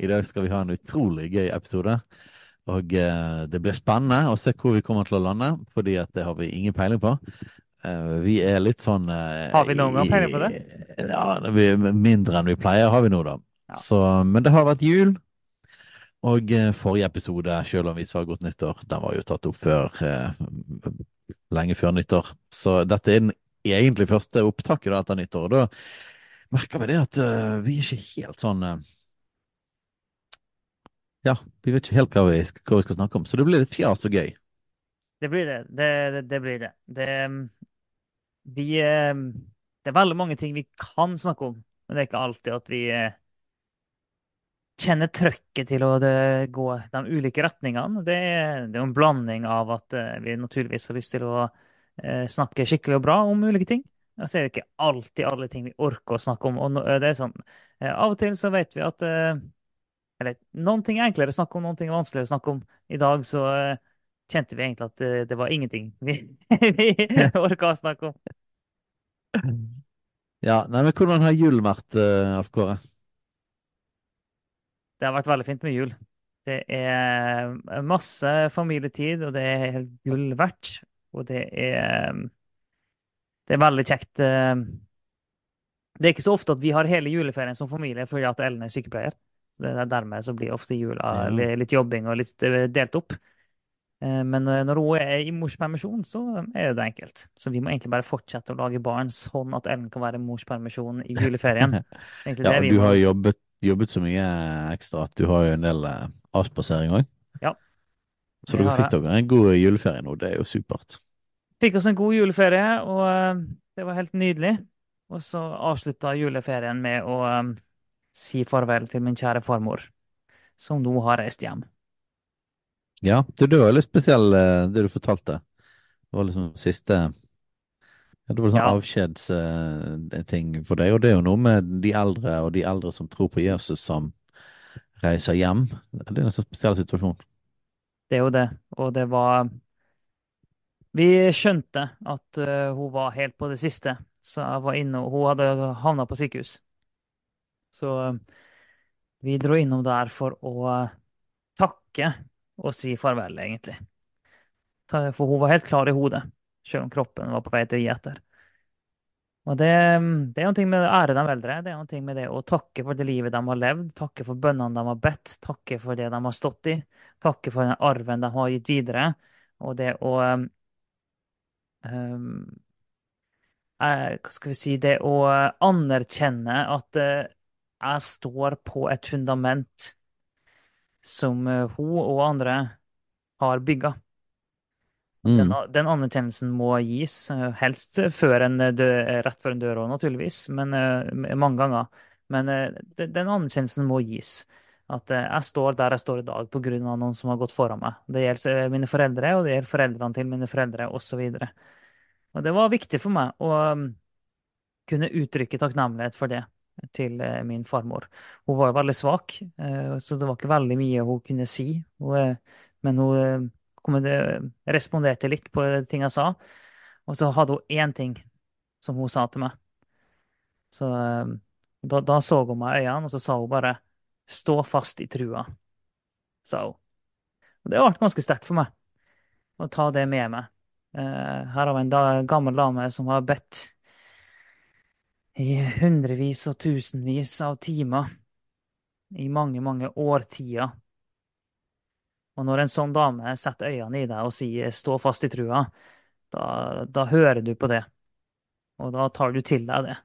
I dag skal vi ha en utrolig gøy episode. Og eh, det blir spennende å se hvor vi kommer til å lande, fordi at det har vi ingen peiling på. Eh, vi er litt sånn eh, Har vi noen gang peiling på det? Ja, vi, mindre enn vi pleier har vi nå, da. Ja. Så, men det har vært jul. Og eh, forrige episode, selv om vi sa godt nyttår, den var jo tatt opp før eh, lenge før nyttår. Så dette er den egentlig første opptaket da, etter nyttår. Og da merker vi det at eh, vi er ikke helt sånn Ja, vi vet ikke helt hva vi, hva vi skal snakke om, så det blir litt fjas og gøy. Det blir det. Det, det, det blir det. Det, um, vi, um, det er veldig mange ting vi kan snakke om, men det er ikke alltid at vi eh, kjenner trøkket til å det, gå de ulike retningene. Det det er en blanding av at eh, vi naturligvis har lyst til å eh, snakke skikkelig og bra om ulike ting. Og så er det ikke alltid alle ting vi orker å snakke om. Og det er sånn, eh, Av og til så vet vi at eh, Eller noen ting er enklere å snakke om, noen ting er vanskeligere å snakke om. I dag så eh, kjente vi egentlig at eh, det var ingenting vi, vi orka å snakke om. Ja, nei, men hvordan har julen vært, uh, Alf Kåre? Det har vært veldig fint med jul. Det er masse familietid, og det er helt gull verdt. Og det er Det er veldig kjekt. eh, Det er ikke så ofte at vi har hele juleferien som familie fordi at Ellen er sykepleier. Det er dermed så blir ofte jula Ja. litt jobbing og litt eh, delt opp. Eh, Men eh, når hun er i morspermisjon, så er det enkelt. Så vi må egentlig bare fortsette å lage barn sånn at Ellen kan være i morspermisjon i juleferien. Det er Ja, du har jobbet, jobbet så mye ekstra at du har jo en del avspasering òg. Ja. Så dere fikk dere en god juleferie nå, det er jo supert. Fikk oss en god juleferie, og det var helt nydelig. Og så avslutta juleferien med å si farvel til min kjære farmor, som nå har reist hjem. Ja, det, det var litt spesiell eh, det du fortalte. Det var liksom siste ja, Det var sånn Ja. avskjedsting for deg, og det er jo noe med de eldre og de eldre som tror på Jesus, som reiser hjem. Det er en sånn spesiell situasjon. Det er jo det. Og det var Vi skjønte at eh, hun var helt på det siste, så jeg var inne, og hun hadde havna på sykehus. Så eh, vi dro innom der for å eh, takke og si farvel, egentlig. For hun var helt klar i hodet, selv om kroppen var på vei til å gi etter. Og det, det er noe med å ære de eldre. Det er noe med det å takke for det livet de har levd, takke for bønnene de har bedt, takke for det de har stått i, takke for den arven de har gitt videre, og det å um, Hva skal vi si Det å anerkjenne at jeg står på et fundament som eh, hun og andre har bygga. Den, Mm. den anerkjennelsen må gis, helst før en dø, rett før en dør òg, naturligvis, men mange ganger. Men den anerkjennelsen må gis. At eh, jeg står der jeg står i dag pga. noen som har gått foran meg. Det gjelder eh, mine foreldre, og det gjelder foreldrene til mine foreldre, osv. Og, og det var viktig for meg å um, kunne uttrykke takknemlighet for det til eh, min farmor. Hun var jo veldig svak, eh, så det var ikke veldig mye hun kunne si. Eh, men hun responderte litt på ting jeg sa. Og så hadde hun én ting som hun sa til meg. Så da, da så hun meg i øynene, og så sa hun bare 'stå fast i trua', sa hun. Og det ble ganske sterkt for meg å ta det med meg. Her har vi en gammel dame som har bedt i hundrevis og tusenvis av timer i mange, mange årtier. Og når en sånn dame setter øynene i deg og sier 'stå fast i trua', da, da hører du på det. Og da tar du til deg det.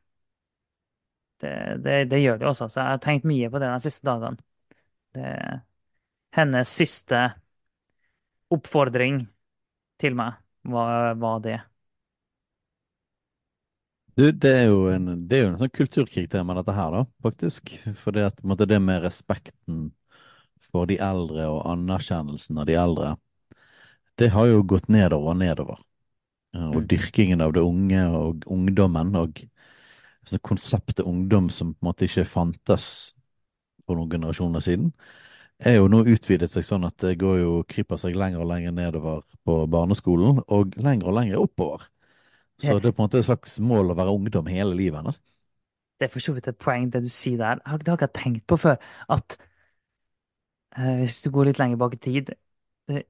Det, det, det gjør det også. Så jeg har tenkt mye på det de siste dagene. Det, hennes siste oppfordring til meg var, var det. Du, det er jo en, det er jo en sånn kulturkrig-tema, dette her, da, faktisk. For det, at, måte, det med respekten for de eldre og anerkjennelsen av de eldre, det har jo gått nedover og nedover. Eh, Og Mm. dyrkingen av det unge og ungdommen, og altså konseptet ungdom som på en måte ikke fantes for noen generasjoner siden, er jo nå utvidet seg sånn at det går jo, kryper seg lenger og lenger nedover på barneskolen, og lenger og lenger oppover. Så Det, er på en måte et slags mål å være ungdom hele livet, nesten. det er for så vidt et poeng, det du sier der. Det har jeg ikke tenkt på før. At eh, hvis du går litt lenger bak i tid eh,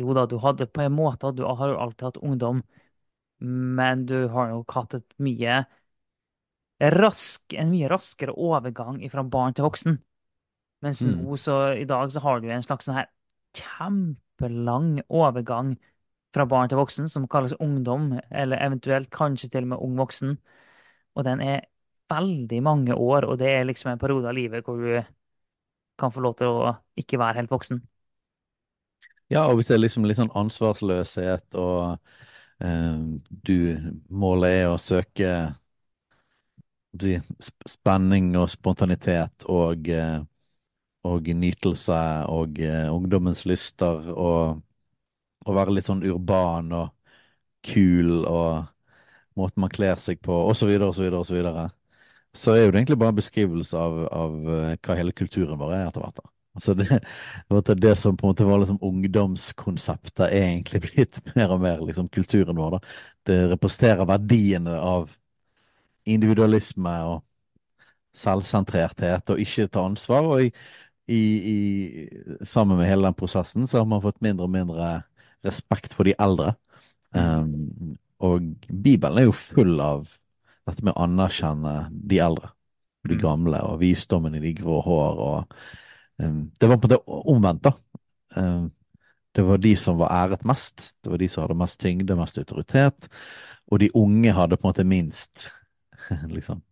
Jo da, du hadde på en måte Du har jo alltid hatt ungdom, men du har jo hatt et mye rask, en mye raskere overgang fra barn til voksen. Mens Mm. nå, så i dag, så har du en slags sånn her kjempelang overgang fra barn til voksen, som kalles ungdom, eller eventuelt kanskje til og med ung voksen. Og den er veldig mange år, og det er liksom en periode av livet hvor du kan få lov til å ikke være helt voksen. Ja, og hvis det er liksom litt sånn ansvarsløshet, og eh, du Målet er å søke spenning og spontanitet og, eh, og nytelse og eh, ungdommens lyster og, og være litt sånn urban og kul og måten man kler seg på, så videre og så er jo det egentlig bare en beskrivelse av, av eh, hva hele kulturen vår er etter hvert. da. Altså det det som på en måte var liksom ungdomskonseptet, er egentlig blitt mer og mer liksom kulturen vår. da. Det representerer verdiene av individualisme og selvsentrerthet og ikke ta ansvar. Og i, i, i, sammen med hele den prosessen så har man fått mindre og mindre respekt for de eldre. Um, og Bibelen er jo full av dette med å anerkjenne de eldre, de Mm. gamle, og visdommen i de grå hår. og um, Det var på en måte omvendt, da. Um, det var de som var æret mest. Det var de som hadde mest tyngde, mest autoritet. Og de unge hadde på en måte minst liksom,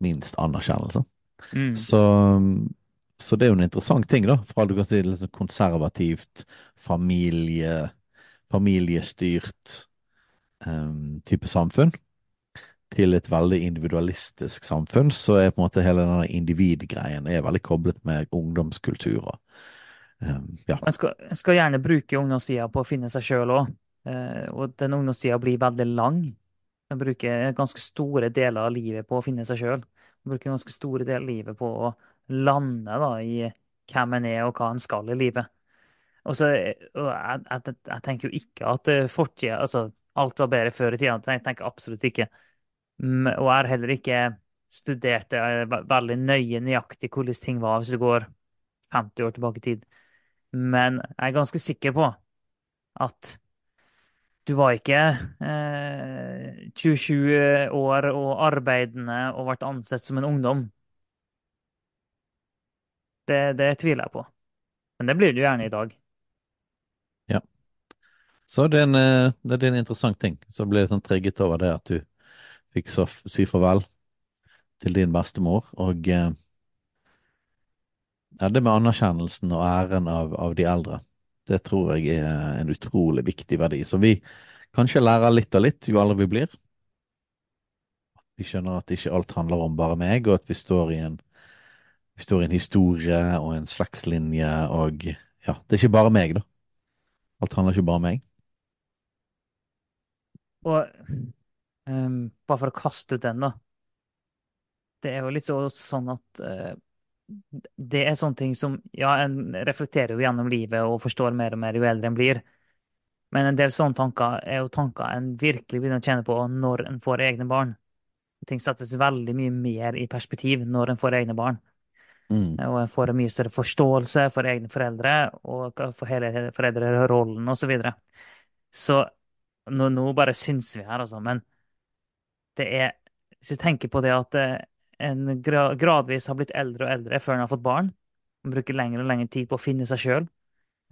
minst anerkjennelse. Mm. Så, så det er jo en interessant ting, da. Fra du kan si litt sånn konservativt, familie, familiestyrt um, type samfunn, til et veldig individualistisk samfunn, så er på en måte hele denne individgreien er veldig koblet med ungdomskultur. og um, ja. Man skal, skal gjerne bruke ungdomstida på å finne seg sjøl òg, og den ungdomstida blir veldig lang. Man bruker ganske store deler av livet på å finne seg sjøl. Man bruker ganske store deler av livet på å lande da, i hvem en er og hva en skal i livet. Og så, og jeg, jeg, jeg tenker jo ikke at eh, fortida Altså, alt var bedre før i tida. Jeg tenker absolutt ikke. Og jeg har heller ikke studert det veldig nøye nøyaktig hvordan ting var hvis du går 50 år tilbake i tid. Men jeg er ganske sikker på at du var ikke eh, 27 år og arbeidende og ble ansett som en ungdom. Det, det tviler jeg på. Men det blir du gjerne i dag. Ja. Så det er, en, eh, det er en interessant ting. Så ble jeg sånn trigget over det at du fikk så si farvel til din bestemor. Og eh, ja, det med anerkjennelsen og æren av, av de eldre, det tror jeg er en utrolig viktig verdi. Så vi kanskje lærer litt og litt jo eldre vi blir. Vi skjønner at ikke alt handler om bare meg, og at vi står i en, står i en historie og en slektslinje, og ja, det er ikke bare meg, da. Alt handler ikke bare om meg. Og um, bare for å kaste ut den, da. Det er jo litt så, sånn at uh, det er sånne ting som Ja, en reflekterer jo gjennom livet og forstår mer og mer jo eldre en blir. Men en del sånne tanker er jo tanker en virkelig begynner å kjenne på når en får egne barn. Ting settes veldig mye mer i perspektiv når en får egne barn. Mm. Og en får en mye større forståelse for egne foreldre og for hele foreldrerollen osv. Så, videre. så nå, nå bare syns vi her, altså. Men det er Hvis vi tenker på det at eh, en gradvis har blitt eldre og eldre før en har fått barn, en bruker lengre og lengre tid på å finne seg sjøl,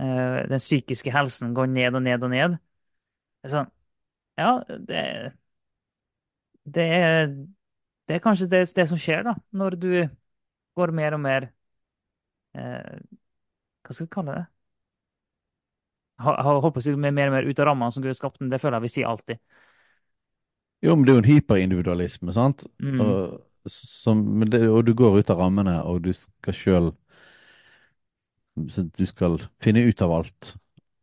den psykiske helsen går ned og ned og ned Det er sånn Ja, det, det er det er kanskje det, det som skjer, da, når du går mer og mer eh, Hva skal vi kalle det? Har håper å si mer og mer ut av rammene som Gud har skapt den. Det føler jeg vi sier alltid. Jo, men det er jo en hyperindividualisme, sant? Mm. Og, som, det, og du går ut av rammene, og du skal sjøl du skal finne ut av alt.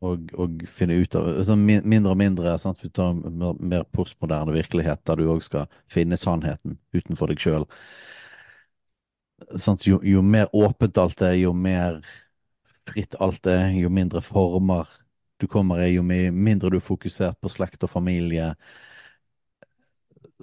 Og, og finne ut av altså Mindre og mindre sant? Vi tar en mer, mer postmoderne virkelighet der du òg skal finne sannheten utenfor deg sjøl. Jo, jo mer åpent alt er, jo mer fritt alt er, jo mindre former du kommer i, jo mindre du er fokusert på slekt og familie,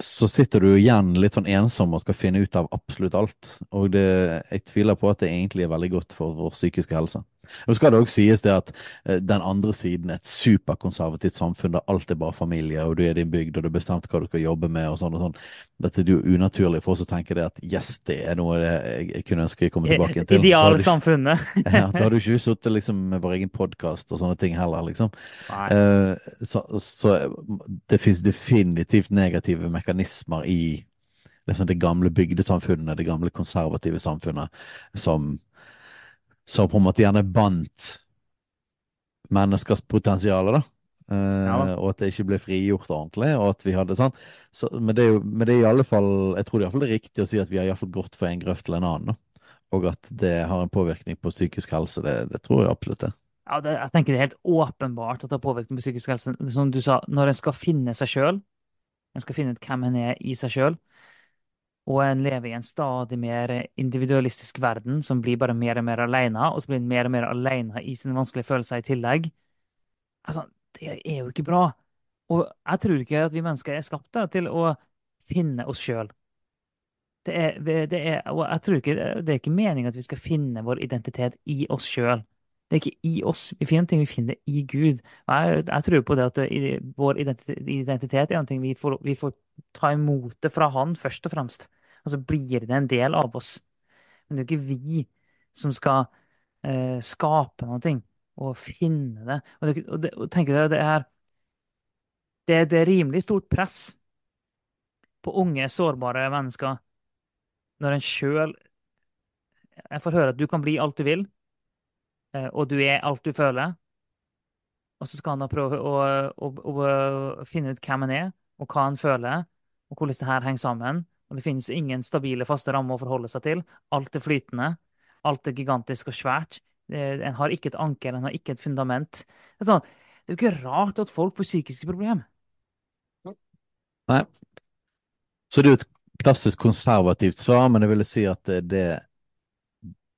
så sitter du igjen litt sånn ensom og skal finne ut av absolutt alt. Og det, jeg tviler på at det egentlig er veldig godt for vår psykiske helse. Nå skal det også sies det at eh, den andre siden er et superkonservativt samfunn der alt er bare familie, og du er din bygd, og du har bestemt hva du skal jobbe med, og sånn og sånn. Dette er jo unaturlig for oss å tenke det at yes, det er noe jeg, kunne ønske jeg kom tilbake til. Idealsamfunnet. Ja, da har du ikke sittet liksom med vår egen podkast og sånne ting heller, liksom. Eh, så, så det finnes definitivt negative mekanismer i liksom det gamle bygdesamfunnet, det gamle konservative samfunnet, som, som på en måte gjerne bandt menneskers potensial, da. Uh, Ja og at det ikke ble frigjort ordentlig, og at vi hadde sånn. Så, men, det er jo, men det er i alle fall Jeg tror det er alle fall riktig å si at vi har i alle fall gått fra en grøft til en annen, da. Og at det har en påvirkning på psykisk helse. Det, det tror jeg absolutt det. Ja, det, jeg tenker det er helt åpenbart at det har påvirkning på psykisk helse. Som du sa, når en skal finne seg sjøl, en skal finne ut hvem en er i seg sjøl, og en lever i en stadig mer individualistisk verden som blir bare mer og mer alene, og så blir en mer og mer alene i sine vanskelige følelser i tillegg. Altså, det er jo ikke bra. Og jeg tror ikke at vi mennesker er skapt til å finne oss sjøl. Det er, det er, og jeg tror ikke, det er ikke meningen at vi skal finne vår identitet i oss sjøl. Det er ikke i oss. Vi finner ting vi finner i Gud. Jeg, jeg tror på det at vår identitet, identitet er noe vi får, vi får ta imot det fra Han først og fremst. Og så blir det en del av oss. Men det er jo ikke vi som skal eh, skape noe og finne det. Og, det, og, det, og tenker jeg, det er det, er rimelig stort press på unge, sårbare mennesker når en sjøl får høre at du kan bli alt du vil, eh, og du er alt du føler. Og så skal han da prøve å, å, å, å finne ut hvem han er, og hva en føler, og hvordan det her henger sammen. Og det finnes ingen stabile, faste rammer å forholde seg til. Alt er flytende. Alt er gigantisk og svært. Eh, En har ikke et anker, en har ikke et fundament. Det er, sånn, det er jo ikke rart at folk får psykiske problemer. Nei. Så det er jo et klassisk konservativt svar, men jeg ville si at det,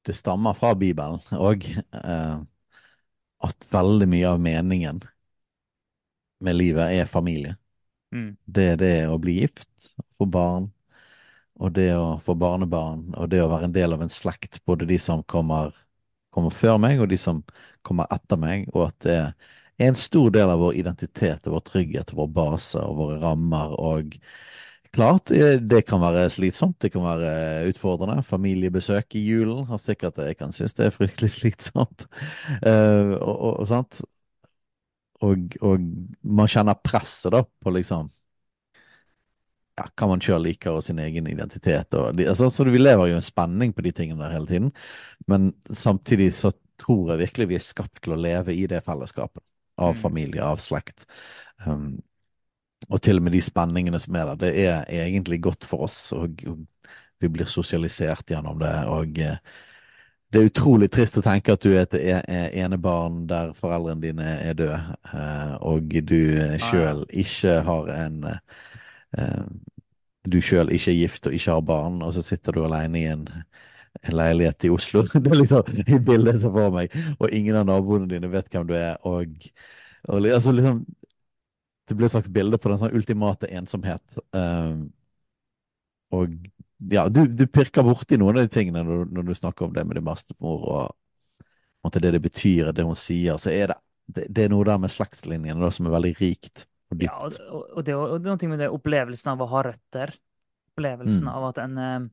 det, stammer fra Bibelen, og eh, at veldig mye av meningen med livet er familie. Mm. Det er det å bli gift, få barn, og det å få barnebarn, og det å være en del av en slekt, både de som kommer, kommer før meg, og de som kommer etter meg, og at det er en stor del av vår identitet og vår trygghet og vår base og våre rammer. Og klart, eh, det kan være slitsomt, det kan være utfordrende. Familiebesøk i julen har sikkert jeg kan synes det er fryktelig slitsomt. Uh, og, og, og? Og, og man kjenner presset da på liksom ja, hva man sjøl liker og sin egen identitet. Og de, altså, så vi lever jo en spenning på de tingene der hele tiden. Men samtidig så tror jeg virkelig vi er skapt til å leve i det fellesskapet. Av Mm. familie, av slekt. Um, og til og med de spenningene som er der. Det er egentlig godt for oss, og, og vi blir sosialisert gjennom det. Og eh, det er utrolig trist å tenke at du er et e- e- enebarn der foreldrene dine er døde, eh, og du sjøl ikke har en eh, Du sjøl ikke er gift og ikke har barn, og så sitter du alene i en, en leilighet i Oslo. Det er liksom i bildet som får meg, og ingen av naboene dine vet hvem du er, og, og altså liksom Det blir et slags bilde på den sånn ultimate ensomhet. Og ja, du, du pirker borti noen av de tingene når, når du snakker om det med din bestemor, og at det det betyr, det hun sier, så er det, det, det er noe der med slektslinjene da, som er veldig rikt og Ja, og, dypt. og, og det, og det er noe med det opplevelsen av å ha røtter. Opplevelsen Mm. av at en, eh,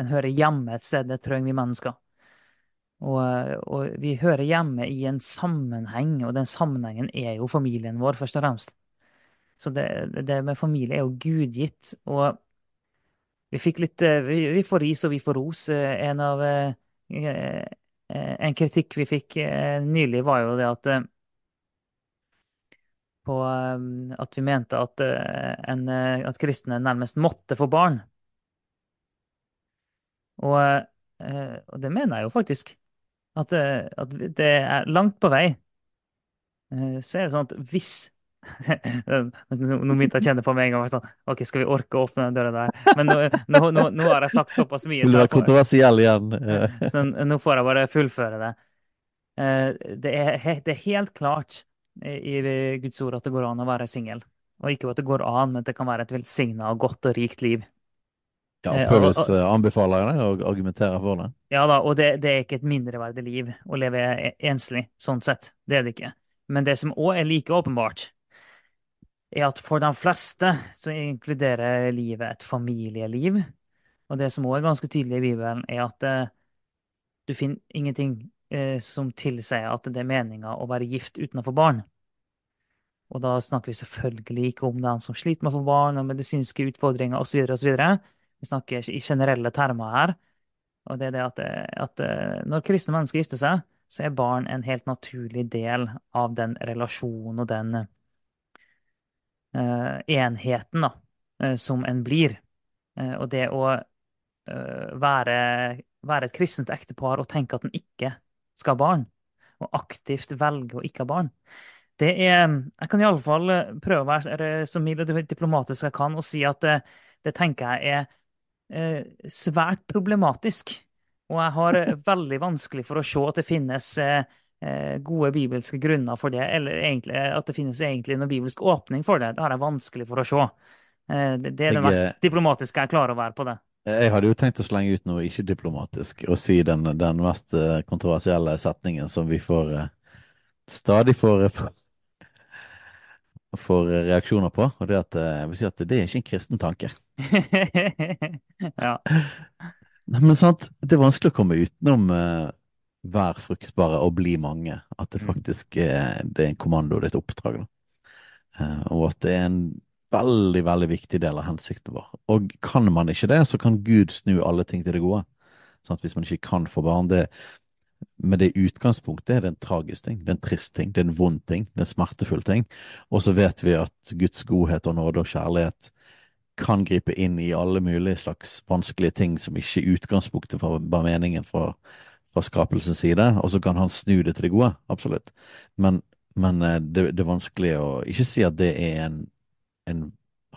en hører hjemme et sted. Det trenger vi mennesker. Og vi hører hjemme i en sammenheng, og den sammenhengen er jo familien vår, først og fremst. Så det, det med familie er jo gudgitt. Og vi fikk litt eh, Vi, får ris, og vi får ros. Eh, En av eh, En kritikk vi fikk nylig, var jo det at på at vi mente at, en, at kristne nærmest måtte få barn. Og, og det mener jeg jo faktisk. At, at det er langt på vei så er det sånn at hvis Nå begynte jeg å kjenne på meg en gang. Sånn, OK, skal vi orke å åpne den døra der? Men nå, nå, nå, nå har jeg sagt såpass mye, Vil du være kontroversiell igjen? så nå får jeg bare fullføre det. Eh, Det er, det er helt klart i Guds ord at det går an å være singel. Og ikke at det går an, men at det kan være et velsigna og godt og rikt liv. Ja, Eh, Paulus eh, anbefaler det og argumenterer for det. ja da, og det, det er ikke et mindreverdig liv å leve e- enslig, sånn sett. Det er det ikke. Men det som òg er like åpenbart, er at for de fleste så inkluderer livet et familieliv. Og det som òg er ganske tydelig i Bibelen, er at eh, du finner ingenting eh, som tilsier at det er meninga å være gift uten å få barn. Og da snakker vi selvfølgelig ikke om den som sliter med å få barn, og medisinske utfordringer osv. osv. Vi snakker i generelle termer her. Og det er det at, eh, at eh, når kristne mennesker gifter seg, så er barn en helt naturlig del av den relasjonen og den eh, enheten da, eh, som en blir. Eh, og det å eh, være, være et kristent ektepar og tenke at en ikke skal ha barn, og aktivt velge å ikke ha barn, det er Jeg kan iallfall prøve å være så mild og diplomatisk jeg kan og si at det, det tenker jeg er eh, svært problematisk. Og jeg har eh, veldig vanskelig for å se at det finnes eh, eh, gode bibelske grunner for det, eller egentlig at det finnes egentlig noen bibelsk åpning for det. Det har jeg vanskelig for å se. Eh, det, det er det Jeg, mest eh, diplomatiske jeg klarer å være på det. jeg hadde jo tenkt å slenge ut noe ikke-diplomatisk og si den, den mest eh, kontroversielle setningen som vi får eh, stadig får, får reaksjoner på, og det er at eh, vil si at det er ikke en kristen tanke. Ja. Men sant, det er vanskelig å komme utenom vær fruktbare og bli mange. At det Mm. faktisk er, det er en kommando, det er et oppdrag. Eh, og at det er en veldig, veldig viktig del av hensikten vår. Og kan man ikke det, så kan Gud snu alle ting til det gode. Sånn at hvis man ikke kan få barn, det, med det utgangspunktet er det en tragisk ting, det er en trist ting, det er en vond ting, det er en smertefull ting. Og så vet vi at Guds godhet og nåde og kjærlighet kan gripe inn i alle mulige slags vanskelige ting som ikke i utgangspunktet var var meningen fra, fra skapelsens side, og så kan han snu det til det gode, absolutt. Men, men eh, det, det er vanskelig å ikke si at det er en, en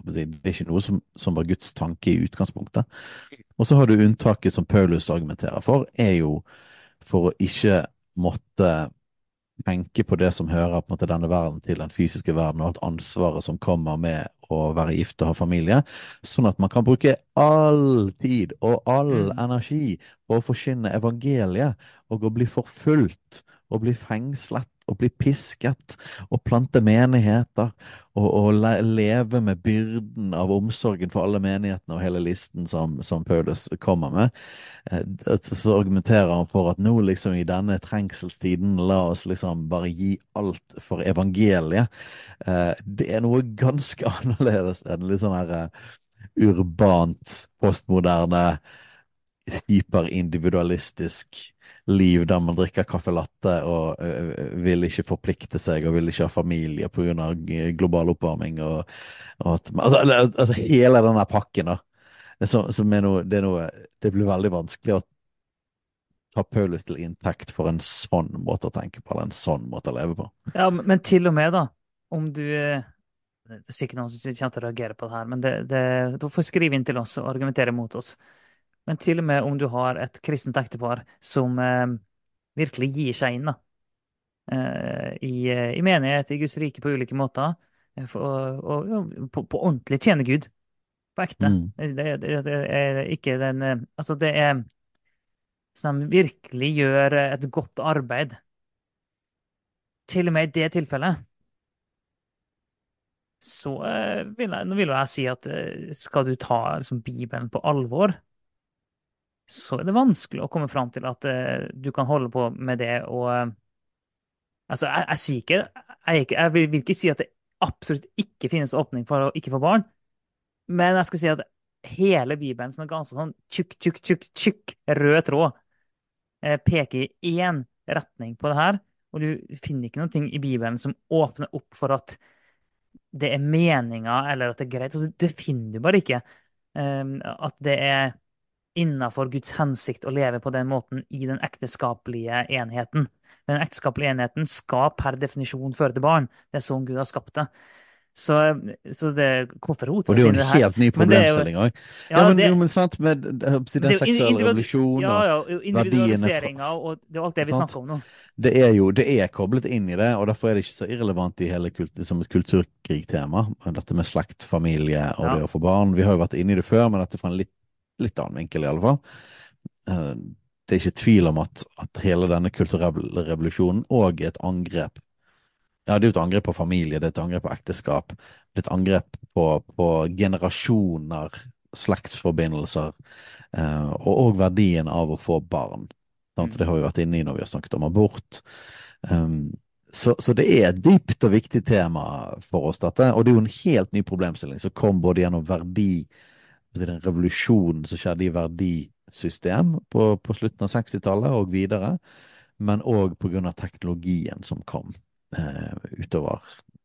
Det er ikke noe som, som var Guds tanke i utgangspunktet. Og så har du unntaket som Paulus argumenterer for, er jo for å ikke måtte tenke på det som hører på en måte denne verden til den fysiske verden, og alt ansvaret som kommer med å være gift og ha familie, sånn at man kan bruke all tid og all Mm. energi på å forkynne evangeliet og å bli forfulgt og bli fengslet og bli pisket og plante menigheter og, og leve med byrden av omsorgen for alle menighetene og hele listen som, som Paulus kommer med. Eh, Så argumenterer han for at nå liksom i denne trengselstiden, la oss liksom bare gi alt for evangeliet. Eh, Det er noe ganske annerledes enn litt sånn her eh, urbant, postmoderne, hyperindividualistisk liv der man drikker caffè latte og vil ikke forplikte seg og vil ikke ha familie pga. global oppvarming og, og at altså, altså hele den der pakken, da. Som, som er noe, det er noe Det blir veldig vanskelig å ta Paulus til inntekt for en sånn måte å tenke på, eller en sånn måte å leve på. Ja, men til og med, da, om du Det er sikkert noen som kommer til å reagere på det her, men det, det, du får skrive inn til oss og argumentere mot oss. Men til og med om du har et kristent ektepar som eh, virkelig gir seg inn da, eh, i, eh, i menighet, i Guds rike på ulike måter, eh, for, og, og, på, på ordentlig tjene Gud, på ekte. Mm. Det, det, det er ikke den eh, Altså, det er som virkelig gjør et godt arbeid. Til og med i det tilfellet så vil jeg, nå vil jeg si at skal du ta liksom, Bibelen på alvor, så er det vanskelig å komme fram til at uh, du kan holde på med det og uh, Altså, jeg, jeg sier ikke jeg, ikke jeg vil ikke si at det absolutt ikke finnes åpning for å ikke få barn, men jeg skal si at hele Bibelen, som er ganske sånn tjukk, tjukk, tjukk, tjukk rød tråd, uh, peker i én retning på det her, og du finner ikke noe i Bibelen som åpner opp for at det er meninga, eller at det er greit. Altså, det finner du bare ikke. At det er innafor Guds hensikt å leve på den måten i den ekteskapelige enheten. Den ekteskapelige enheten skal per definisjon føre til barn. Det er sånn Gud har skapt det. Så, så det, hvorfor hun Og det er jo en helt ny er problemstilling òg. Ja, Ja, men, det- jo, men sant, med den er seksuelle revolusjonen Ja, og ja, individualiseringa, og det er alt det vi Sant? snakker om nå. det er jo det er koblet inn i det, og derfor er det ikke så irrelevant i hele kult, som et kulturkrigtema. Dette med slekt, familie og Ja. det å få barn. Vi har jo vært inne i det før, men dette fra en litt, litt annen vinkel, i alle fall. Eh, Det er ikke tvil om at, at hele denne kulturelle revolusjonen òg er et angrep. Ja, det er jo et angrep på familie, det er et angrep på ekteskap. Det er et angrep på, på generasjoner, slektsforbindelser, eh, og òg verdien av å få barn. Sant? Mm. Det har vi vært inne i når vi har snakket om abort. Um, så, så det er et dypt og viktig tema for oss, dette. Og det er jo en helt ny problemstilling som kom både gjennom verdi den revolusjonen som skjedde i verdisystem på, på slutten av 60-tallet og videre, men òg pga. teknologien som kom eh, utover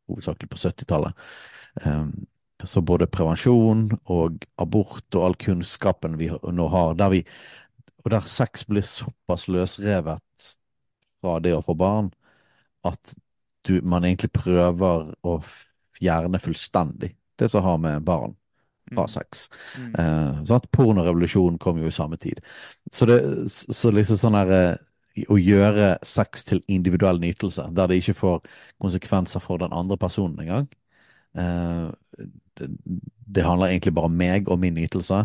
hovedsakelig på 70-tallet. Eh, så både prevensjon og abort og all kunnskapen vi nå har, der vi, og der sex blir såpass løsrevet fra det å få barn, at du, man egentlig prøver å fjerne fullstendig det som har med barn fra Mm. sex. Mm. Uh, sånn at Pornorevolusjonen kom jo i samme tid. Så, det, så liksom sånn her eh, Å gjøre sex til individuell nytelse, der det ikke får konsekvenser for den andre personen engang, Uh, det, det handler egentlig bare om meg og min nytelse.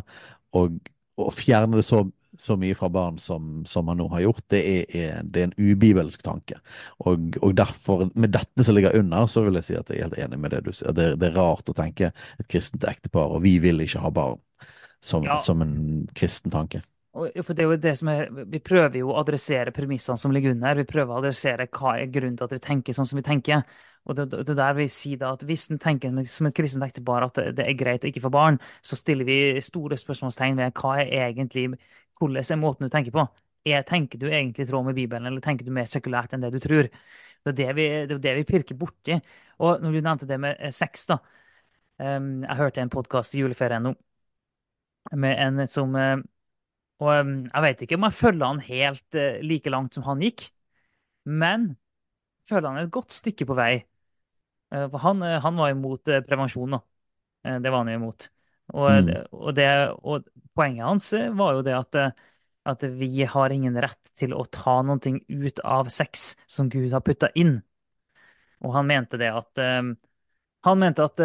Og å fjerne det så, så mye fra barn som, som man nå har gjort, det er, er, det er en ubibelsk tanke. Og, og derfor, med dette som ligger under, så vil jeg si at jeg er helt enig med det du sier. Det, det er rart å tenke et kristent ektepar, og vi vil ikke ha barn, som, Ja. som en kristen tanke. For det er jo det som er, Vi prøver jo å adressere premissene som ligger under. Vi prøver å adressere hva er grunnen til at vi tenker sånn som vi tenker. Og det, det der vi sier da at Hvis en tenker som et kristent ektepar at det, er greit å ikke få barn, så stiller vi store spørsmålstegn ved hva er egentlig hvordan er måten du tenker på. Er, tenker du egentlig i tråd med Bibelen, eller tenker du mer sekulært enn det du tror? Det er det vi, det er det vi pirker borti. Og når du nevnte det med eh, sex, da. Um, jeg hørte en podkast i juleferien nå med en som eh, Og um, jeg vet ikke om jeg følger han helt eh, like langt som han gikk, men føler han et godt stykke på vei. Eh, han, eh, han var imot eh, prevensjon, da. Det var han jo imot. Og, Mm. og, det, og poenget hans var jo det at, at vi har ingen rett til å ta noe ut av sex som Gud har putta inn. Og han mente det at Han mente at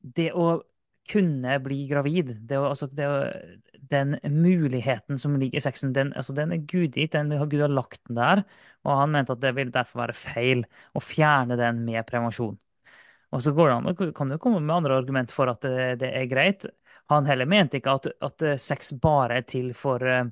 det å kunne bli gravid, det å, altså det å, den muligheten som ligger i sexen, den, altså den er gudgitt. Den, Gud har lagt den der. Og han mente at det ville derfor være feil å fjerne den med prevensjon. Og så går det an, kan du komme med andre argument for at det, det er greit. Han heller mente ikke at, at eh, sex bare er til for, eh,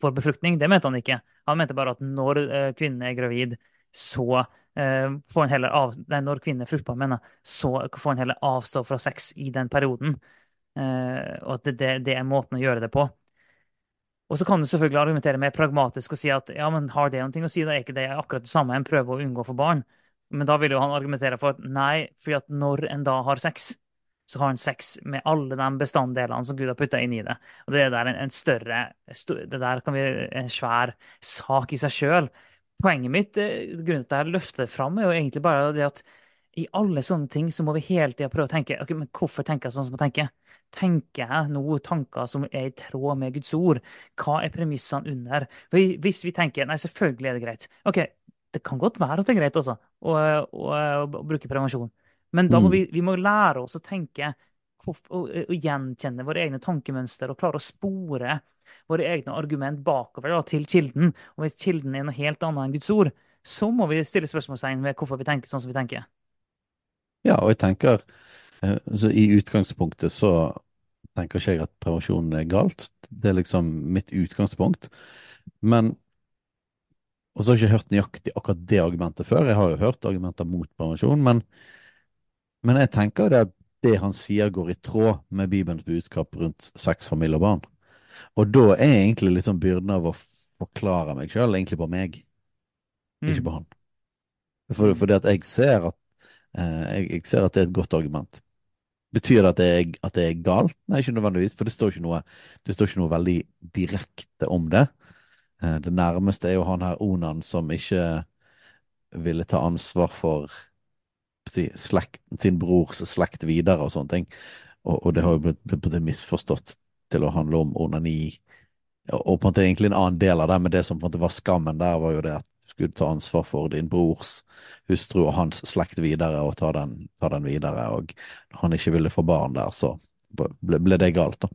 for befruktning. Det mente han ikke. Han mente bare at når eh, kvinnen er gravid, så får han heller av, nei, når kvinnen er fruktbar, mener så får han heller avstå fra sex i den perioden. Og at det, det, er måten å gjøre det på. Og så kan du selvfølgelig argumentere mer pragmatisk og si at ja, men har det noe å si? Da er ikke det akkurat det samme en prøver å unngå for barn. Men da vil jo han argumentere for at nei, fordi at når en da har sex, så har han sex med alle de bestanddelene som Gud har putta inn i det. Og det er der en, en større Det der kan bli en svær sak i seg sjøl. Poenget mitt, eh, grunnen til at jeg løfter fram, er jo egentlig bare det at i alle sånne ting så må vi hele tida prøve å tenke ok, men hvorfor tenker jeg sånn som jeg tenker? Tenker jeg nå tanker som er i tråd med Guds ord? Hva er premissene under? Hvis vi tenker nei, selvfølgelig er det greit. Ok, det kan godt være at det er greit også å, å, å bruke prevensjon. Men da må Mm. vi, vi må lære oss å tenke og, gjenkjenne våre egne tankemønster og klare å spore våre egne argument bakover da, til kilden. Og hvis kilden er noe helt annet enn Guds ord, så må vi stille spørsmålstegn ved hvorfor vi tenker sånn som vi tenker. Ja, og jeg tenker eh, så I utgangspunktet så tenker ikke jeg at prevensjon er galt. Det er liksom mitt utgangspunkt. Men Og så har jeg ikke hørt nøyaktig akkurat det argumentet før. Jeg har jo hørt argumenter mot prevensjon, men, men jeg tenker det at det han sier går i tråd med Bibelens budskap rundt sex, familie og barn. Og da er egentlig liksom byrden av å forklare meg sjøl egentlig på meg, ikke på han. For, Mm. fordi at jeg ser at eh, jeg, jeg ser at det er et godt argument. Betyr det at det, er, at det er galt? Nei, ikke nødvendigvis, for det står ikke noe, det står ikke noe veldig direkte om det. Eh, Det nærmeste er jo han her Onan som ikke ville ta ansvar for slekt, sin brors slekt videre og sånne ting. Og, og det har jo blitt, blitt, misforstått til å handle om onani. Og på en måte egentlig en annen del av det, men det som på en måte var skammen der, var jo det at du skulle ta ansvar for din brors hustru og hans slekt videre, og ta den, ta den videre. Og han ikke ville få barn der, så ble, ble det galt, da.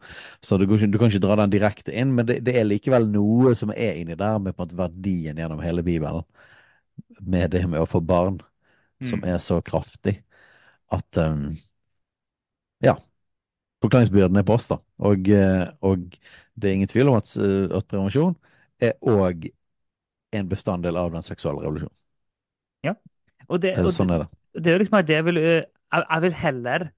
Så du, du, kan ikke dra den direkte inn, men det, det, er likevel noe som er inni der, med på en måte verdien gjennom hele Bibelen, med det med å få barn, som Mm. er så kraftig at um, Ja. Forklaringsbyrden er på oss, da. Og, eh, og det er ingen tvil om at, eh, at prevensjon er òg en bestanddel av den seksuelle revolusjonen. Ja. Og det, og sånn er det? det er liksom at det jeg vil jeg vil heller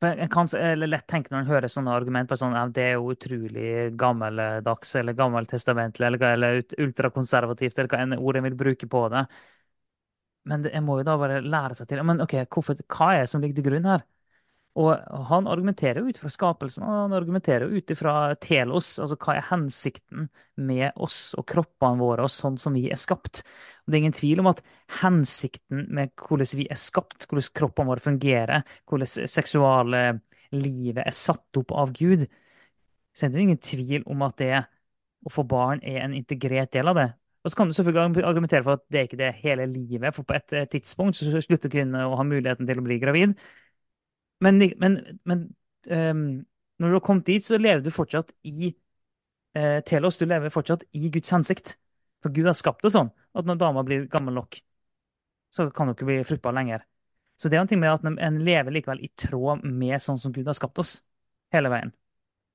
for jeg kan lett tenke når en hører sånne argument på sånn, ja, det er jo utrolig gammeldags eller gammeltestamentlig eller, eller ultrakonservativt eller hva enn ord en vil bruke på det. Men det, en må jo da bare lære seg til Men ok, hvorfor, hva er det som ligger til grunn her? Og han argumenterer jo ut fra skapelsen, han argumenterer jo ut fra telos, altså hva er hensikten med oss og kroppene våre og sånn som vi er skapt. Og det er ingen tvil om at hensikten med hvordan vi er skapt, hvordan kroppene våre fungerer, hvordan seksuale livet er satt opp av Gud, så er det jo ingen tvil om at det å få barn er en integrert del av det. Og så kan du selvfølgelig argumentere for at det er ikke det hele livet, for på et eh, tidspunkt så slutter kvinnen å ha muligheten til å bli gravid. Men, men, men um, når du har kommet dit, så lever du fortsatt i eh, Telos. Du lever fortsatt i Guds hensikt. For Gud har skapt det sånn at når dama blir gammel nok, så kan hun ikke bli fruktbar lenger. Så det er en ting med at en- lever likevel i tråd med sånn som Gud har skapt oss. Hele veien.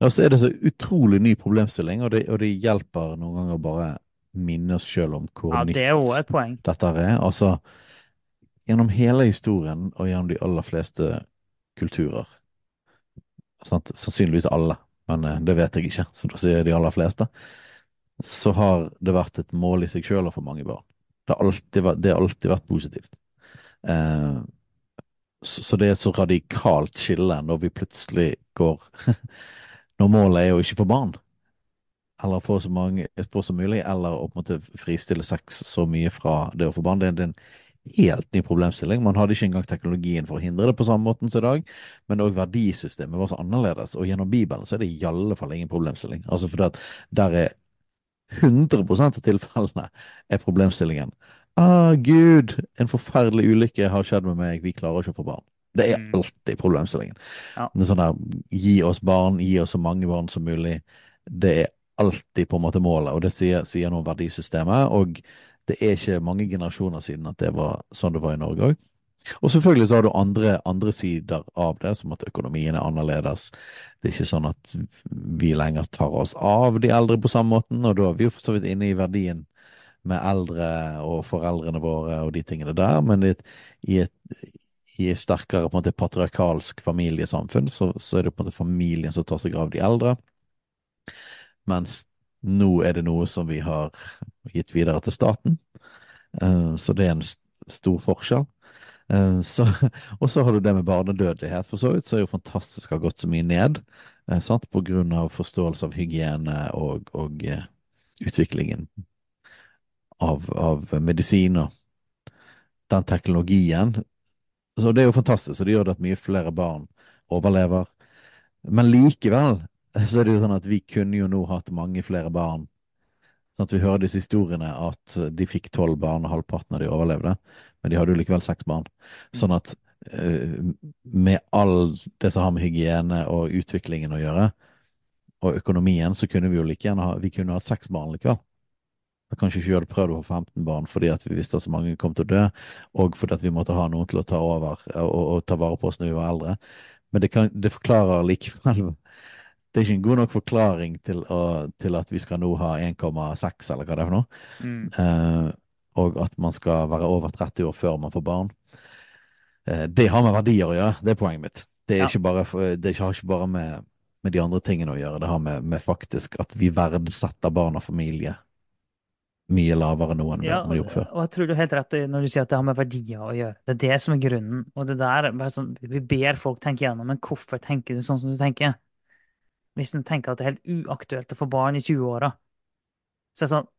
Ja, så er det så utrolig ny problemstilling, og det, og det hjelper noen ganger å bare minne oss sjøl om hvor Ja, nytt det er dette er. Altså, gjennom hele historien og gjennom de aller fleste kulturer, sant? sannsynligvis alle, men eh, det vet jeg ikke, så da sier jeg de aller fleste, så har det vært et mål i seg sjøl å få mange barn. Det har alltid vært, har alltid vært positivt. Eh, så, så det er et så radikalt skille når vi plutselig går Når målet er å ikke få barn, eller få så mange få som mulig, eller å på en måte fristille sex så mye fra det å få barn. Det er en helt ny problemstilling. Man hadde ikke engang teknologien for å hindre det på samme måten som i dag, men òg verdisystemet var så annerledes. Og gjennom Bibelen så er det i alle fall ingen problemstilling. Altså fordi at der er 100 av tilfellene er problemstillingen Ah, Gud, en forferdelig ulykke har skjedd med meg, vi klarer ikke å få barn. Det er Mm. alltid problemstillingen. Ja. Sånn der, gi oss barn, gi oss så mange barn som mulig. Det er alltid på en måte målet, og det sier, sier noe om verdisystemet. Og det er ikke mange generasjoner siden at det var sånn det var i Norge òg. Og selvfølgelig så har du andre, andre sider av det, som at økonomien er annerledes. Det er ikke sånn at vi lenger tar oss av de eldre på samme måten, og da er vi jo for så vidt inne i verdien med eldre og foreldrene våre og de tingene der, men i et, i et, i sterkere på en måte patriarkalsk familiesamfunn, så, så er det på en måte familien som tar seg av de eldre, mens nå er det noe som vi har gitt videre til staten. Eh, Så det er en stor forskjell. Eh, Så, og så har du det med barnedødelighet, for så vidt, så er jo fantastisk har gått så mye ned, eh, sant? på grunn av forståelse av hygiene og, og utviklingen av, av medisin og den teknologien. Så det er jo fantastisk, og det gjør det at mye flere barn overlever. Men likevel så er det jo sånn at vi kunne jo nå hatt mange flere barn. Sånn at vi hører disse historiene at de fikk tolv barn, og halvparten av de overlevde. Men de hadde jo likevel seks barn. Sånn at eh, med all det som har med hygiene og utviklingen å gjøre, og økonomien, så kunne vi jo like gjerne ha Vi kunne ha seks barn likevel. Da kanskje ikke vi hadde prøvd å få 15 barn fordi at vi visste at så mange kom til å dø, og fordi at vi måtte ha noen til å ta over og, og ta vare på oss når vi var eldre. Men det, kan, det forklarer likevel Det er ikke en god nok forklaring til, å, til at vi skal nå ha 1,6, eller hva det er for noe. Mm. Uh, og at man skal være over 30 år før man får barn. Uh, det har med verdier å gjøre, det er poenget mitt. Det, er Ja. ikke bare, det har ikke bare med, med de andre tingene å gjøre, det har med, med faktisk at vi verdsetter barn og familie mye lavere nå enn vi Ja, vi og, gjorde før. og jeg tror du har helt rett når du sier at det har med verdier å gjøre. Det er det som er grunnen. Og det der, er sånn, Vi ber folk tenke gjennom, men hvorfor tenker du sånn som du tenker? Hvis en tenker at det er helt uaktuelt å få barn i 20-åra, så er det sånn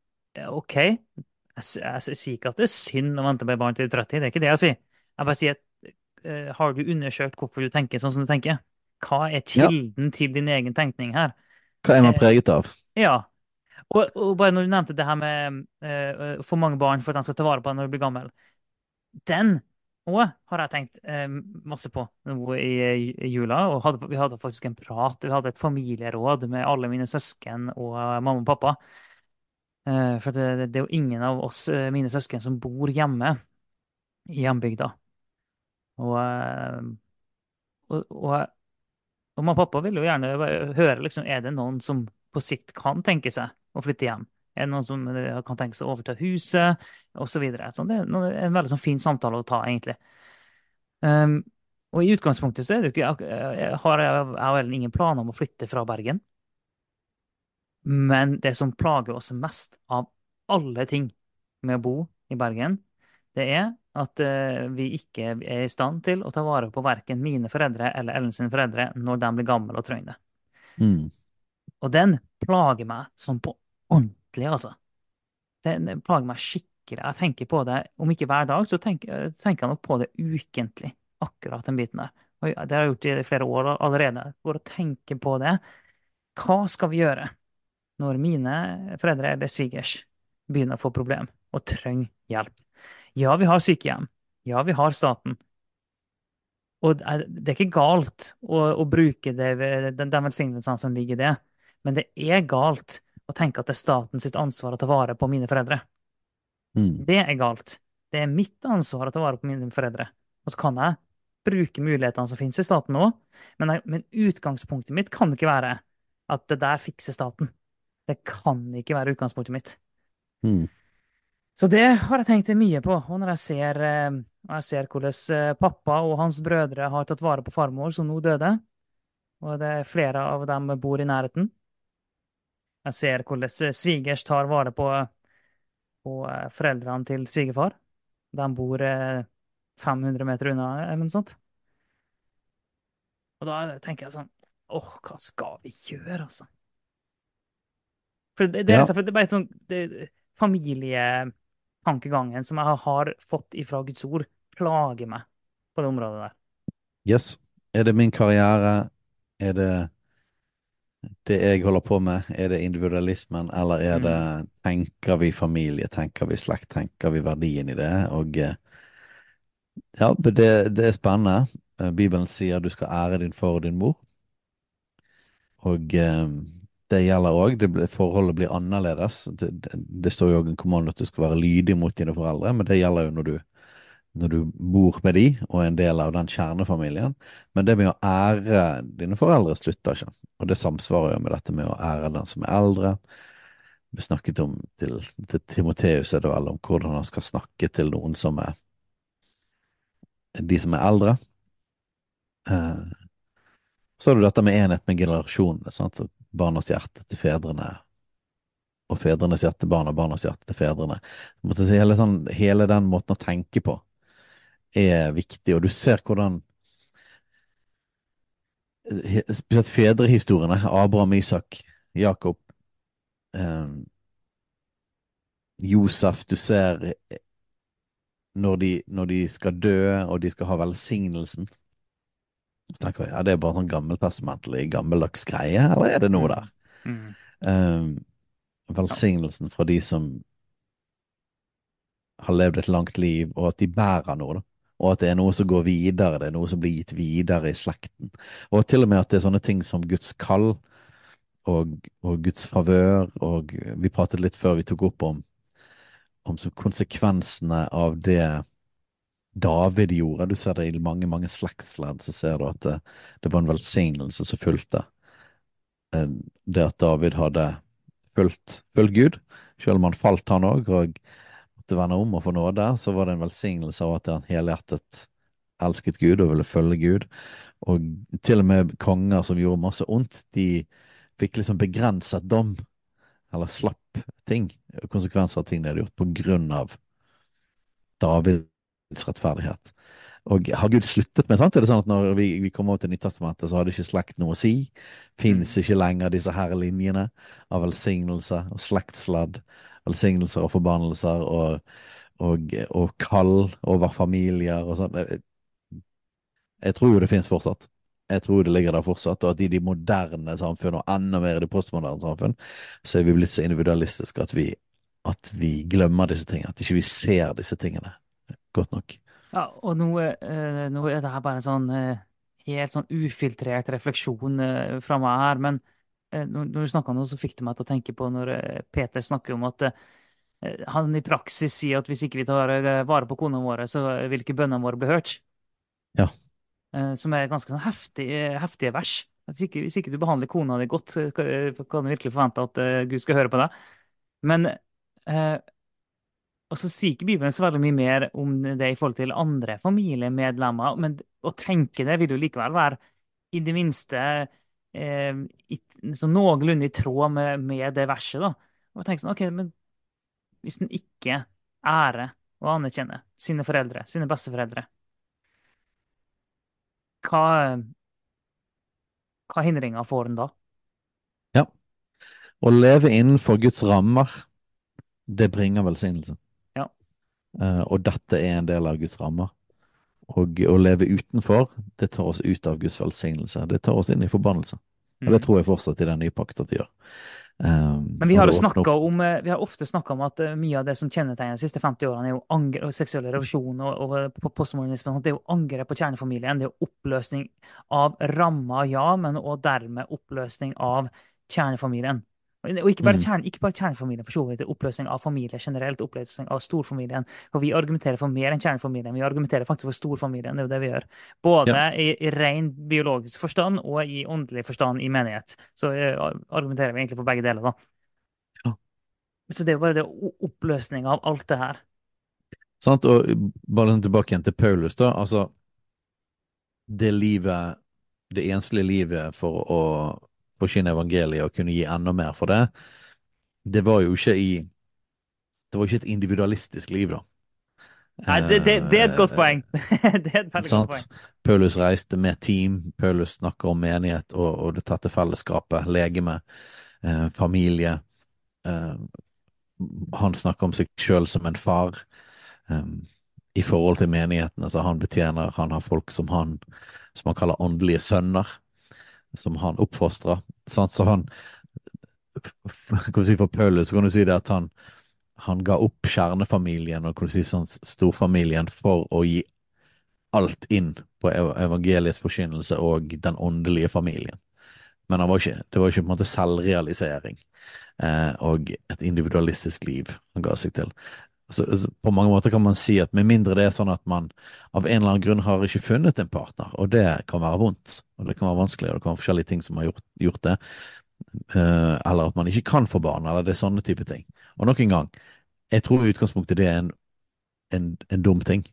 OK, jeg, jeg, sier ikke at det er synd å vente med barn til 30, det er ikke det jeg sier. Jeg bare sier at eh, har du undersøkt hvorfor du tenker sånn som du tenker? Hva er Ja, kilden til din egen tenkning her? hva er man Eh, preget av? ja. Og, og bare når du nevnte det her med uh, for mange barn for at de skal ta vare på deg når du blir gammel. Den òg har jeg tenkt eh, masse på nå i, i jula. Og hadde, vi hadde faktisk en prat. Vi hadde et familieråd med alle mine søsken og mamma og pappa. Eh, for det, det er jo ingen av oss, eh, mine søsken, som bor hjemme i hjembygda. Og, eh, og, og, og mamma og pappa vil jo gjerne høre liksom, er det noen som på sikt kan tenke seg å flytte hjem. Er det noen som eh, kan tenke seg å overta huset, Og Så videre. det er en veldig sånn fin samtale å ta, egentlig. Um, og i utgangspunktet så er det ikke jeg, jeg har jeg, jeg vel ingen planer om å flytte fra Bergen. Men det som plager oss mest av alle ting med å bo i Bergen, det er at eh, vi ikke er i stand til å ta vare på verken mine foreldre eller Ellen sine foreldre når de blir gamle og trenger det. Mm. Og den plager meg som på ordentlig, altså. Det, plager meg skikkelig. Jeg tenker på det, om ikke hver dag, så tenker, tenker jeg nok på det ukentlig. Akkurat den biten der. Og det har jeg gjort i flere år allerede. Går og tenker på det. Hva skal vi gjøre når mine foreldre eller svigers begynner å få problem og trenger hjelp? Ja, vi har sykehjem. Ja, vi har staten. Og det er ikke galt å, å bruke den, den velsignelsen som ligger i det, men det er galt å tenke at det er staten sitt ansvar å ta vare på mine foreldre. Mm. Det er galt. Det er mitt ansvar å ta vare på mine foreldre. Og så kan jeg bruke mulighetene som finnes i staten nå, men, men utgangspunktet mitt kan ikke være at det der fikser staten. Det kan ikke være utgangspunktet mitt. Mm. Så det har jeg tenkt mye på. Og når jeg ser, eh, jeg ser hvordan eh, pappa og hans brødre har tatt vare på farmor, som nå døde, og det er flere av dem bor i nærheten. Jeg ser hvordan eh, svigers tar vare på, på eh, foreldrene til svigerfar. De bor eh, 500 meter unna, eller noe sånt. Og da tenker jeg sånn Åh, hva skal vi gjøre, altså? For det, det, Ja. for det er bare sånn det, Familietankegangen som jeg har fått ifra Guds ord, plager meg på det området der. Yes. Er det min karriere? Er det det jeg holder på med? Er det individualismen, eller er det Mm. Tenker vi familie? Tenker vi slekt? Tenker vi verdien i det? Og eh, ja, det, det er spennende. Eh, Bibelen sier du skal ære din far og din mor. Og eh, det gjelder òg. Forholdet blir annerledes. Det, det, det står jo òg en kommando at du skal være lydig mot dine foreldre, men det gjelder jo når du når du bor med de og er en del av den kjernefamilien. Men det med å ære dine foreldre slutter ikke. Og det samsvarer jo med dette med å ære den som er eldre. Vi snakket om til, til Timoteus er det vel om hvordan han skal snakke til noen som er de som er eldre. Eh, så har du dette med enhet med generasjonene. sant? Barnas hjerte til fedrene og fedrenes hjerte til barna, barnas hjerte til fedrene. Hele, sånn, hele den måten å tenke på er viktig, og du ser hvordan Spesielt fedrehistoriene, Abraham, Isak, Jakob, eh, Josef, du ser eh, når de, når de skal dø, og de skal ha velsignelsen. Så tenker jeg, ja, det er bare sånn gammeltestamentlig, gammeldags greie, eller er det noe der? Mm. Eh, velsignelsen fra de som har levd et langt liv, og at de bærer noe, da. Og at det er noe som går videre, det er noe som blir gitt videre i slekten. Og til og med at det er sånne ting som Guds kall og, og Guds favør, og vi pratet litt før vi tok opp om, om konsekvensene av det David gjorde. Du ser det i mange, mange slektsledd, så ser du at det, det var en velsignelse som fulgte eh, det at David hadde fulgt, fulgt Gud, selv om han falt han òg, og måtte vende om og få nåde, så var det en velsignelse av at han helhjertet elsket Gud og ville følge Gud. Og til og med konger som gjorde masse ondt, de fikk liksom begrenset dom eller slapp ting, konsekvenser av ting de hadde gjort, på grunn av Davids rettferdighet. Og har Gud sluttet med sånt? Er det sånn at når vi, vi kommer over til Nyttestamentet, så har det ikke slekt noe å si? Fins Mm. ikke lenger disse her linjene av velsignelse og slektsladd, velsignelser og forbannelser og, og, og kall over familier og sånn? Jeg, tror jo det fins fortsatt. Jeg tror det ligger der fortsatt, og at i de moderne samfunn, og enda mer i det postmoderne samfunn, så er vi blitt så individualistiske at vi, at vi glemmer disse tingene. At ikke vi ser disse tingene godt nok. Ja, og nå, eh, nå er det her bare en sånn eh, helt sånn ufiltrert refleksjon eh, fra meg her, men når, når du snakka nå, så fikk det meg til å tenke på når eh, Peter snakker om at eh, han i praksis sier at hvis ikke vi tar eh, vare på konene våre, så vil ikke bønnene våre bli hørt. Ja. Eh, som er ganske sånn heftig, heftige vers. Hvis ikke, hvis ikke du behandler kona di godt, kan du virkelig forvente at eh, Gud skal høre på deg. Men eh, og så sier ikke Bibelen så veldig mye mer om det i forhold til andre familiemedlemmer, men å tenke det vil jo likevel være i det minste eh, i, så noenlunde i tråd med, med det verset. da. Og tenke sånn, ok, men Hvis en ikke ærer og anerkjenner sine foreldre, sine besteforeldre, hva, hva hindringer får en da? ja. Å leve innenfor Guds rammer, det bringer velsignelse. Ja. Uh, og dette er en del av Guds rammer. Og å leve utenfor, det tar oss ut av Guds velsignelse. Det tar oss inn i forbannelse. Og det Mm. tror jeg fortsatt i den nye pakta det gjør. Um, Men vi har, jo snakket om, eh, vi har ofte snakka om at eh, mye av det som kjennetegner de siste 50 årene, er jo angre, seksuell revolusjon og, og postmodernisme. Det er jo angrep på kjernefamilien. Det er jo oppløsning av rammer, ja, men også dermed oppløsning av kjernefamilien. Og ikke bare, kjern, ikke bare kjernefamilien, for så vidt. Oppløsning av familie generelt. Oppløsning av storfamilien. For vi argumenterer for mer enn kjernefamilien. Vi argumenterer faktisk for storfamilien. Det er jo det vi gjør. Både Ja. i, i ren biologisk forstand og i åndelig forstand i menighet. Så uh, argumenterer vi egentlig for begge deler, da. Ja. Så det er jo bare det oppløsninga av alt det her. Sant? Og bare sånn tilbake igjen til Paulus, da. Altså, det livet, det enslige livet for å forkynne evangeliet og kunne gi enda mer for det, det var jo ikke i Det var ikke et individualistisk liv, da. Nei, det, det, det er et godt Eh, poeng. det er et veldig godt poeng. Paulus reiste med team, Paulus snakker om menighet og, og det tatte fellesskapet, legeme, eh, familie. Eh, han snakker om seg sjøl som en far eh, i forhold til menigheten. Altså han betjener, han har folk som han, som han kaller åndelige sønner, som han oppfostra. Så han si For Paulus kan du si det at han, han ga opp kjernefamilien og si sånn storfamilien for å gi alt inn på evangeliets forkynnelse og den åndelige familien. Men var ikke, det var ikke på en måte selvrealisering eh, og et individualistisk liv han ga seg til. Så, så på mange måter kan man si at med mindre det er sånn at man av en eller annen grunn har ikke funnet en partner, og det kan være vondt, og det kan være vanskelig, og det kan være forskjellige ting som har gjort, gjort det, uh, eller at man ikke kan få barn, eller det er sånne type ting. Og nok en gang, jeg tror i utgangspunktet det er en, en, en dum ting.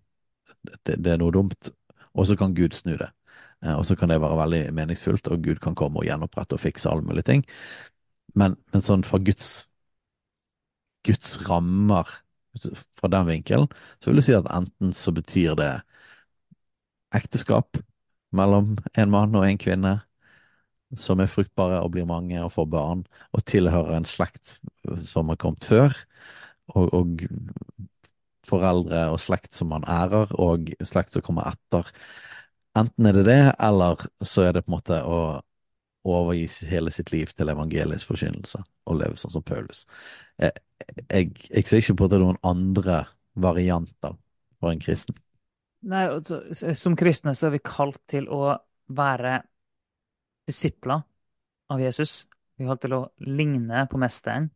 Det, det er noe dumt, og så kan Gud snu det. Uh, Og så kan det være veldig meningsfullt, og Gud kan komme og gjenopprette og fikse alle mulige ting. Men, men sånn fra Guds, Guds rammer, fra den vinkelen, så vil jeg si at enten så betyr det ekteskap mellom en mann og en kvinne, som er fruktbare og blir mange og får barn, og tilhører en slekt som har kommet før, og, og foreldre og slekt som man ærer, og slekt som kommer etter. Enten er det det, eller så er det på en måte å overgi hele sitt liv til evangelisk forkynnelse og leve sånn som Paulus. Jeg, jeg, jeg ser ikke på at det er noen andre varianter for en kristen. Nei, altså, Som kristne så er vi kalt til å være disipler av Jesus. Vi er kalt til å ligne på mesteren.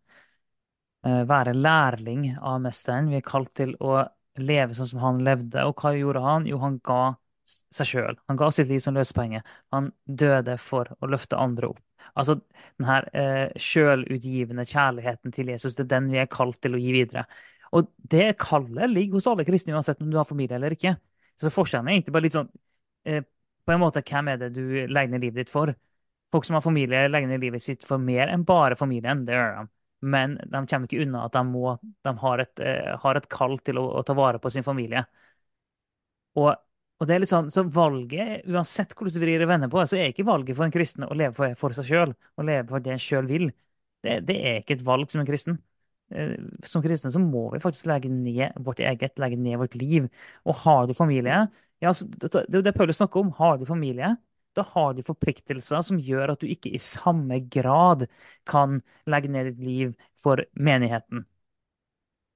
eh, Være lærling av mesteren. Vi er kalt til å leve sånn som han levde. Og hva gjorde han? Jo, han ga seg sjøl. Han ga sitt liv som løsepenge. Han døde for å løfte andre opp. Altså den her eh, sjølutgivende kjærligheten til Jesus, det er den vi er kalt til å gi videre. Og det kallet ligger hos alle kristne, uansett om du har familie eller ikke. Så forskjellen er egentlig bare litt sånn eh, På en måte, hvem er det du legger ned livet ditt for? Folk som har familie, legger ned livet sitt for mer enn bare familien. Det gjør de. men de kommer ikke unna at de, må, de har, et, eh, et, kall til å, å, ta vare på sin familie. Og, og det er litt sånn, så valget, Uansett hvordan du vrir og vender på det, så er ikke valget for en kristen å leve for, for seg sjøl, å leve for det en sjøl vil. Det, det, er ikke et valg som en kristen. Uh, som kristne så må vi faktisk legge ned vårt eget, legge ned vårt liv. Og har du familie ja, Det er jo det Paulus snakker om. Har du familie, da har du forpliktelser som gjør at du ikke i samme grad kan legge ned ditt liv for menigheten.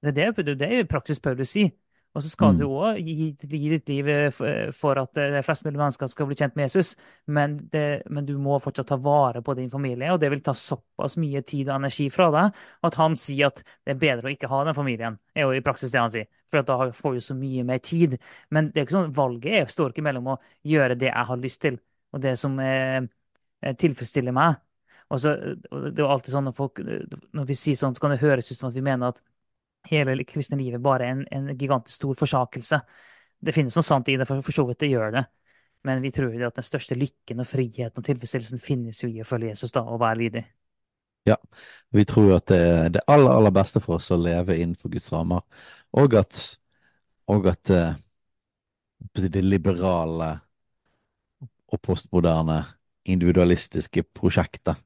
Det er det, det, er praksis Paulus sier. Og så skal mm. du òg gi, gi, ditt liv eh, eh, for at eh, flest mulig mennesker skal bli kjent med Jesus, men, det, men, du må fortsatt ta vare på din familie, og det vil ta såpass mye tid og energi fra deg at han sier at det er bedre å ikke ha den familien. er jo i praksis det han sier, for da får du så mye mer tid. Men det er ikke sånn, valget er, står ikke mellom å gjøre det jeg har lyst til, og det som eh, tilfredsstiller meg. Og så, det er jo alltid sånn når, folk, når vi sier sånn, så kan det høres ut som at vi mener at hele kristne livet bare en, en gigantisk stor forsakelse. Det finnes noe sant i det, for, for så vidt det gjør det. Men vi tror at den største lykken og friheten og tilfredsstillelsen finnes jo i å følge Jesus da, og være lydig. Ja, vi tror at det er det aller, aller beste for oss å leve innenfor Guds rammer, og at, og at eh, det liberale og postmoderne individualistiske prosjektet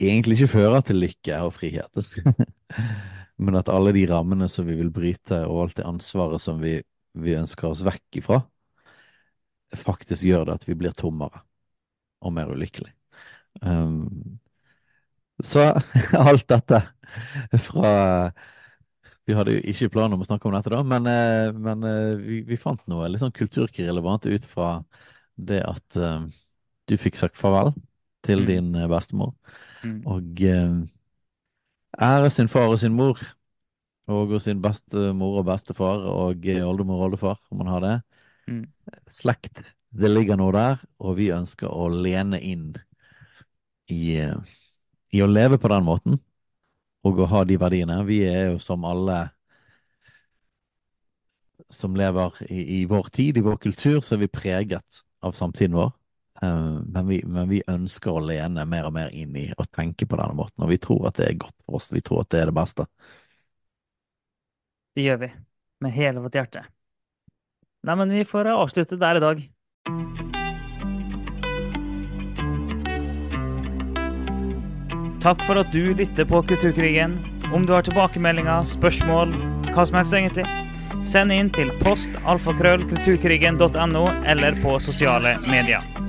egentlig ikke fører til lykke og frihet. Men at alle de rammene som vi vil bryte, og alt det ansvaret som vi, vi ønsker oss vekk ifra, faktisk gjør det at vi blir tommere og mer ulykkelig. Um, så alt dette fra Vi hadde jo ikke planer om å snakke om dette, da, men, eh, men eh, vi, vi, fant noe litt sånn kulturkrelevant ut fra det at um, du fikk sagt farvel til mm. din bestemor. Mm. Og eh, ære sin far og sin mor, og sin bestemor og bestefar og oldemor og oldefar, om man har det. Mm. Slekt. Det ligger noe der, og vi ønsker å lene inn i, i å leve på den måten, og å ha de verdiene. Vi er jo som alle som lever i, i, vår tid, i vår kultur, så er vi preget av samtiden vår. Eh, men vi, men vi, ønsker å lene mer og mer inn i å tenke på denne måten, og vi tror at det er godt for oss. Vi tror at det er det beste. Det gjør vi, med hele vårt hjerte. Nei, men vi får avslutte der i dag. Takk for at du lytter på Kulturkrigen. Om du har tilbakemeldinger, spørsmål, hva som helst egentlig, send inn til post alfakrøllkulturkrigen.no eller på sosiale medier.